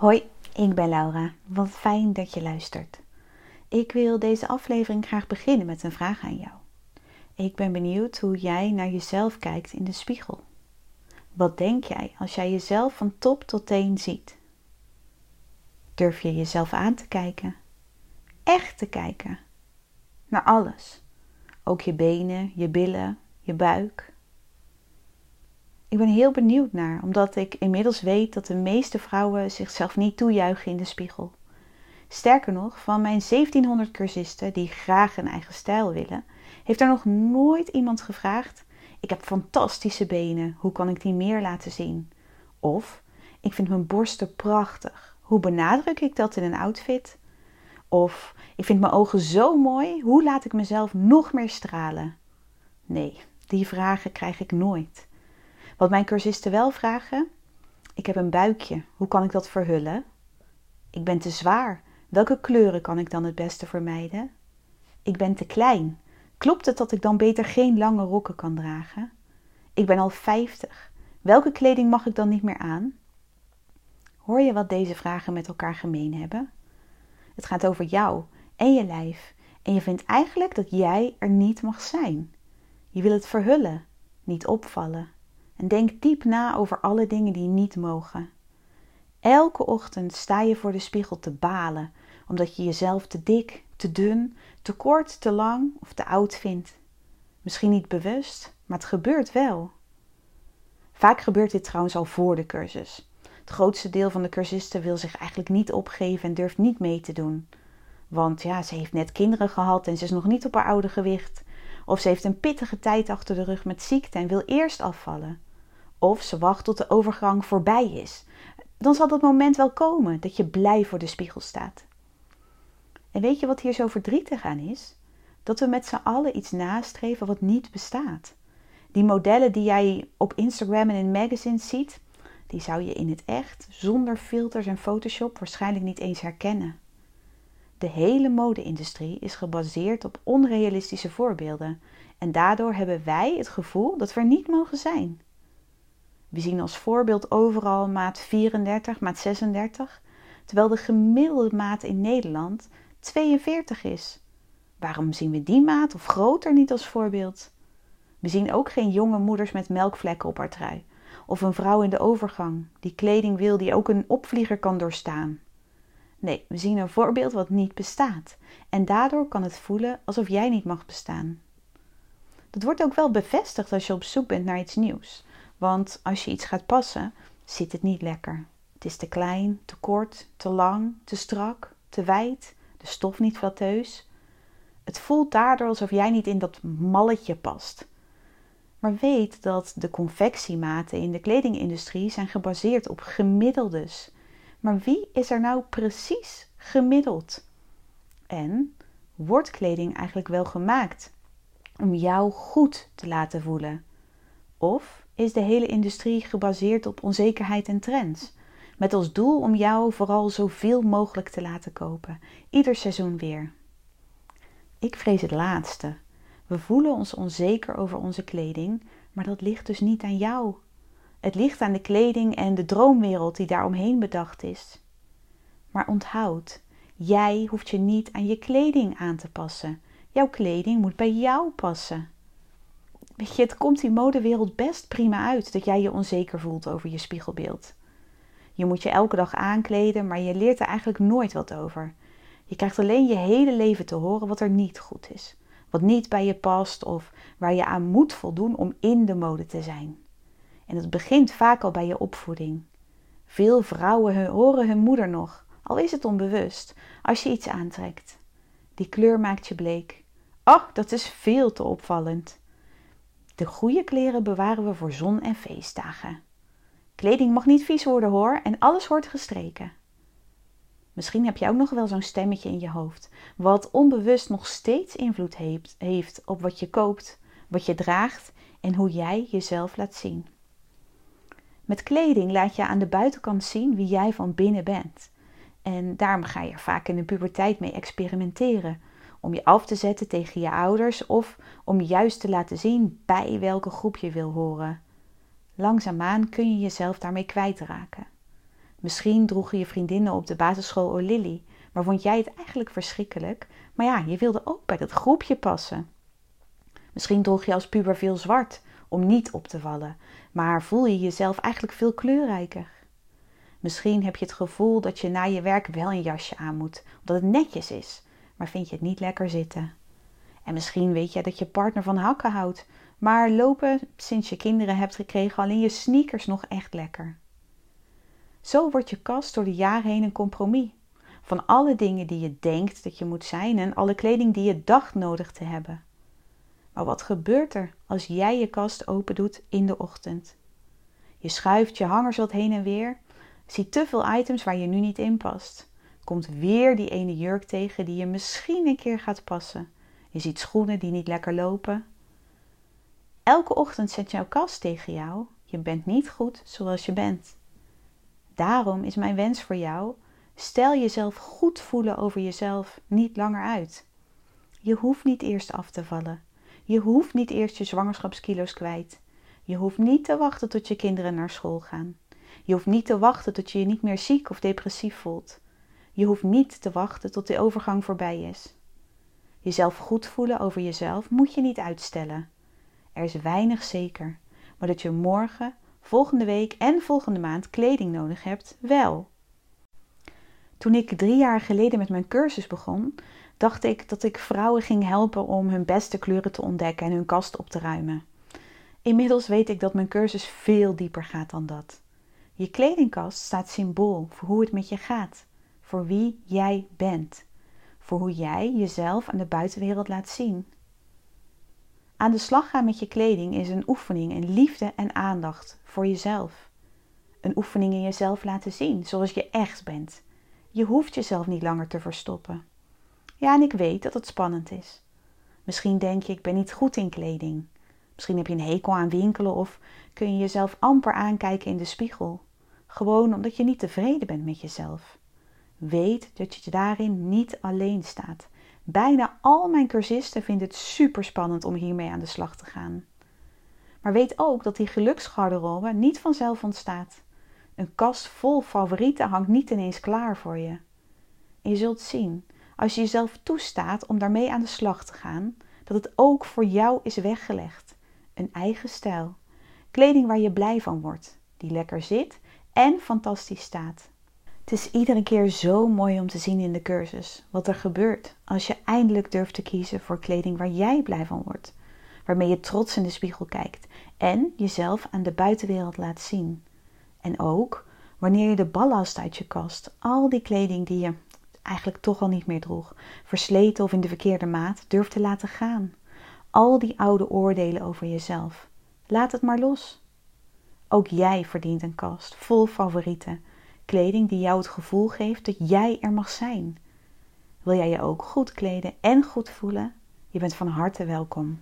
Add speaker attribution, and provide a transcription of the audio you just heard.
Speaker 1: Hoi, ik ben Laura. Wat fijn dat je luistert. Ik wil deze aflevering graag beginnen met een vraag aan jou. Ik ben benieuwd hoe jij naar jezelf kijkt in de spiegel. Wat denk jij als jij jezelf van top tot teen ziet? Durf je jezelf aan te kijken? Echt te kijken? Naar alles. Ook je benen, je billen, je buik. Ik ben heel benieuwd naar, omdat ik inmiddels weet dat de meeste vrouwen zichzelf niet toejuichen in de spiegel. Sterker nog, van mijn 1700 cursisten die graag een eigen stijl willen, heeft er nog nooit iemand gevraagd: Ik heb fantastische benen, hoe kan ik die meer laten zien? Of Ik vind mijn borsten prachtig, hoe benadruk ik dat in een outfit? Of Ik vind mijn ogen zo mooi, hoe laat ik mezelf nog meer stralen? Nee, die vragen krijg ik nooit. Wat mijn cursisten wel vragen: Ik heb een buikje, hoe kan ik dat verhullen? Ik ben te zwaar, welke kleuren kan ik dan het beste vermijden? Ik ben te klein, klopt het dat ik dan beter geen lange rokken kan dragen? Ik ben al 50, welke kleding mag ik dan niet meer aan? Hoor je wat deze vragen met elkaar gemeen hebben? Het gaat over jou en je lijf en je vindt eigenlijk dat jij er niet mag zijn. Je wil het verhullen, niet opvallen. En denk diep na over alle dingen die niet mogen. Elke ochtend sta je voor de spiegel te balen omdat je jezelf te dik, te dun, te kort, te lang of te oud vindt. Misschien niet bewust, maar het gebeurt wel. Vaak gebeurt dit trouwens al voor de cursus. Het grootste deel van de cursisten wil zich eigenlijk niet opgeven en durft niet mee te doen. Want ja, ze heeft net kinderen gehad en ze is nog niet op haar oude gewicht. Of ze heeft een pittige tijd achter de rug met ziekte en wil eerst afvallen. Of ze wacht tot de overgang voorbij is. Dan zal dat moment wel komen dat je blij voor de spiegel staat. En weet je wat hier zo verdrietig aan is? Dat we met z'n allen iets nastreven wat niet bestaat. Die modellen die jij op Instagram en in magazines ziet, die zou je in het echt zonder filters en Photoshop waarschijnlijk niet eens herkennen. De hele mode-industrie is gebaseerd op onrealistische voorbeelden en daardoor hebben wij het gevoel dat we er niet mogen zijn. We zien als voorbeeld overal maat 34, maat 36, terwijl de gemiddelde maat in Nederland 42 is. Waarom zien we die maat of groter niet als voorbeeld? We zien ook geen jonge moeders met melkvlekken op haar trui. Of een vrouw in de overgang die kleding wil die ook een opvlieger kan doorstaan. Nee, we zien een voorbeeld wat niet bestaat. En daardoor kan het voelen alsof jij niet mag bestaan. Dat wordt ook wel bevestigd als je op zoek bent naar iets nieuws. Want als je iets gaat passen, zit het niet lekker. Het is te klein, te kort, te lang, te strak, te wijd, de stof niet flatteus. Het voelt daardoor alsof jij niet in dat malletje past. Maar weet dat de confectiematen in de kledingindustrie zijn gebaseerd op gemiddeldes. Maar wie is er nou precies gemiddeld? En wordt kleding eigenlijk wel gemaakt om jou goed te laten voelen? Of is de hele industrie gebaseerd op onzekerheid en trends? Met als doel om jou vooral zoveel mogelijk te laten kopen, ieder seizoen weer. Ik vrees het laatste. We voelen ons onzeker over onze kleding, maar dat ligt dus niet aan jou. Het ligt aan de kleding en de droomwereld die daaromheen bedacht is. Maar onthoud, jij hoeft je niet aan je kleding aan te passen. Jouw kleding moet bij jou passen. Weet je, het komt die modewereld best prima uit dat jij je onzeker voelt over je spiegelbeeld. Je moet je elke dag aankleden, maar je leert er eigenlijk nooit wat over. Je krijgt alleen je hele leven te horen wat er niet goed is, wat niet bij je past of waar je aan moet voldoen om in de mode te zijn. En het begint vaak al bij je opvoeding. Veel vrouwen horen hun moeder nog, al is het onbewust, als je iets aantrekt. Die kleur maakt je bleek. Oh, dat is veel te opvallend. De goede kleren bewaren we voor zon- en feestdagen. Kleding mag niet vies worden hoor en alles wordt gestreken. Misschien heb je ook nog wel zo'n stemmetje in je hoofd, wat onbewust nog steeds invloed heeft, op wat je koopt, wat je draagt en hoe jij jezelf laat zien. Met kleding laat je aan de buitenkant zien wie jij van binnen bent. En daarom ga je er vaak in de puberteit mee experimenteren. Om je af te zetten tegen je ouders of om juist te laten zien bij welke groep je wil horen. Langzaamaan kun je jezelf daarmee kwijtraken. Misschien droegen je vriendinnen op de basisschool O'Lilly, maar vond jij het eigenlijk verschrikkelijk? Maar ja, je wilde ook bij dat groepje passen. Misschien droeg je als puber veel zwart om niet op te vallen, maar voel je jezelf eigenlijk veel kleurrijker. Misschien heb je het gevoel dat je na je werk wel een jasje aan moet, omdat het netjes is, maar vind je het niet lekker zitten. En misschien weet je dat je partner van hakken houdt, maar lopen sinds je kinderen hebt gekregen alleen je sneakers nog echt lekker. Zo wordt je kast door de jaren heen een compromis. Van alle dingen die je denkt dat je moet zijn en alle kleding die je dacht nodig te hebben. Maar wat gebeurt er als jij je kast open doet in de ochtend? Je schuift je hangers wat heen en weer, ziet te veel items waar je nu niet in past. Komt weer die ene jurk tegen die je misschien een keer gaat passen. Je ziet schoenen die niet lekker lopen. Elke ochtend zet jouw kast tegen jou: je bent niet goed zoals je bent. Daarom is mijn wens voor jou: stel jezelf goed voelen over jezelf niet langer uit. Je hoeft niet eerst af te vallen. Je hoeft niet eerst je zwangerschapskilo's kwijt. Je hoeft niet te wachten tot je kinderen naar school gaan. Je hoeft niet te wachten tot je je niet meer ziek of depressief voelt. Je hoeft niet te wachten tot de overgang voorbij is. Jezelf goed voelen over jezelf moet je niet uitstellen. Er is weinig zeker, maar dat je morgen, volgende week en volgende maand kleding nodig hebt, wel. Toen ik drie jaar geleden met mijn cursus begon, dacht ik dat ik vrouwen ging helpen om hun beste kleuren te ontdekken en hun kast op te ruimen. Inmiddels weet ik dat mijn cursus veel dieper gaat dan dat. Je kledingkast staat symbool voor hoe het met je gaat, voor wie jij bent, voor hoe jij jezelf aan de buitenwereld laat zien. Aan de slag gaan met je kleding is een oefening in liefde en aandacht voor jezelf. Een oefening in jezelf laten zien zoals je echt bent. Je hoeft jezelf niet langer te verstoppen. Ja, en ik weet dat het spannend is. Misschien denk je, ik ben niet goed in kleding. Misschien heb je een hekel aan winkelen of kun je jezelf amper aankijken in de spiegel. Gewoon omdat je niet tevreden bent met jezelf. Weet dat je daarin niet alleen staat. Bijna al mijn cursisten vinden het super spannend om hiermee aan de slag te gaan. Maar weet ook dat die geluksgarderobe niet vanzelf ontstaat. Een kast vol favorieten hangt niet ineens klaar voor je. Je zult zien, als je jezelf toestaat om daarmee aan de slag te gaan, dat het ook voor jou is weggelegd. Een eigen stijl. Kleding waar je blij van wordt, die lekker zit en fantastisch staat. Het is iedere keer zo mooi om te zien in de cursus wat er gebeurt als je eindelijk durft te kiezen voor kleding waar jij blij van wordt, waarmee je trots in de spiegel kijkt en jezelf aan de buitenwereld laat zien. En ook wanneer je de ballast uit je kast, al die kleding die je eigenlijk toch al niet meer droeg, versleten of in de verkeerde maat, durft te laten gaan. Al die oude oordelen over jezelf. Laat het maar los. Ook jij verdient een kast vol favorieten. Kleding die jou het gevoel geeft dat jij er mag zijn. Wil jij je ook goed kleden en goed voelen? Je bent van harte welkom.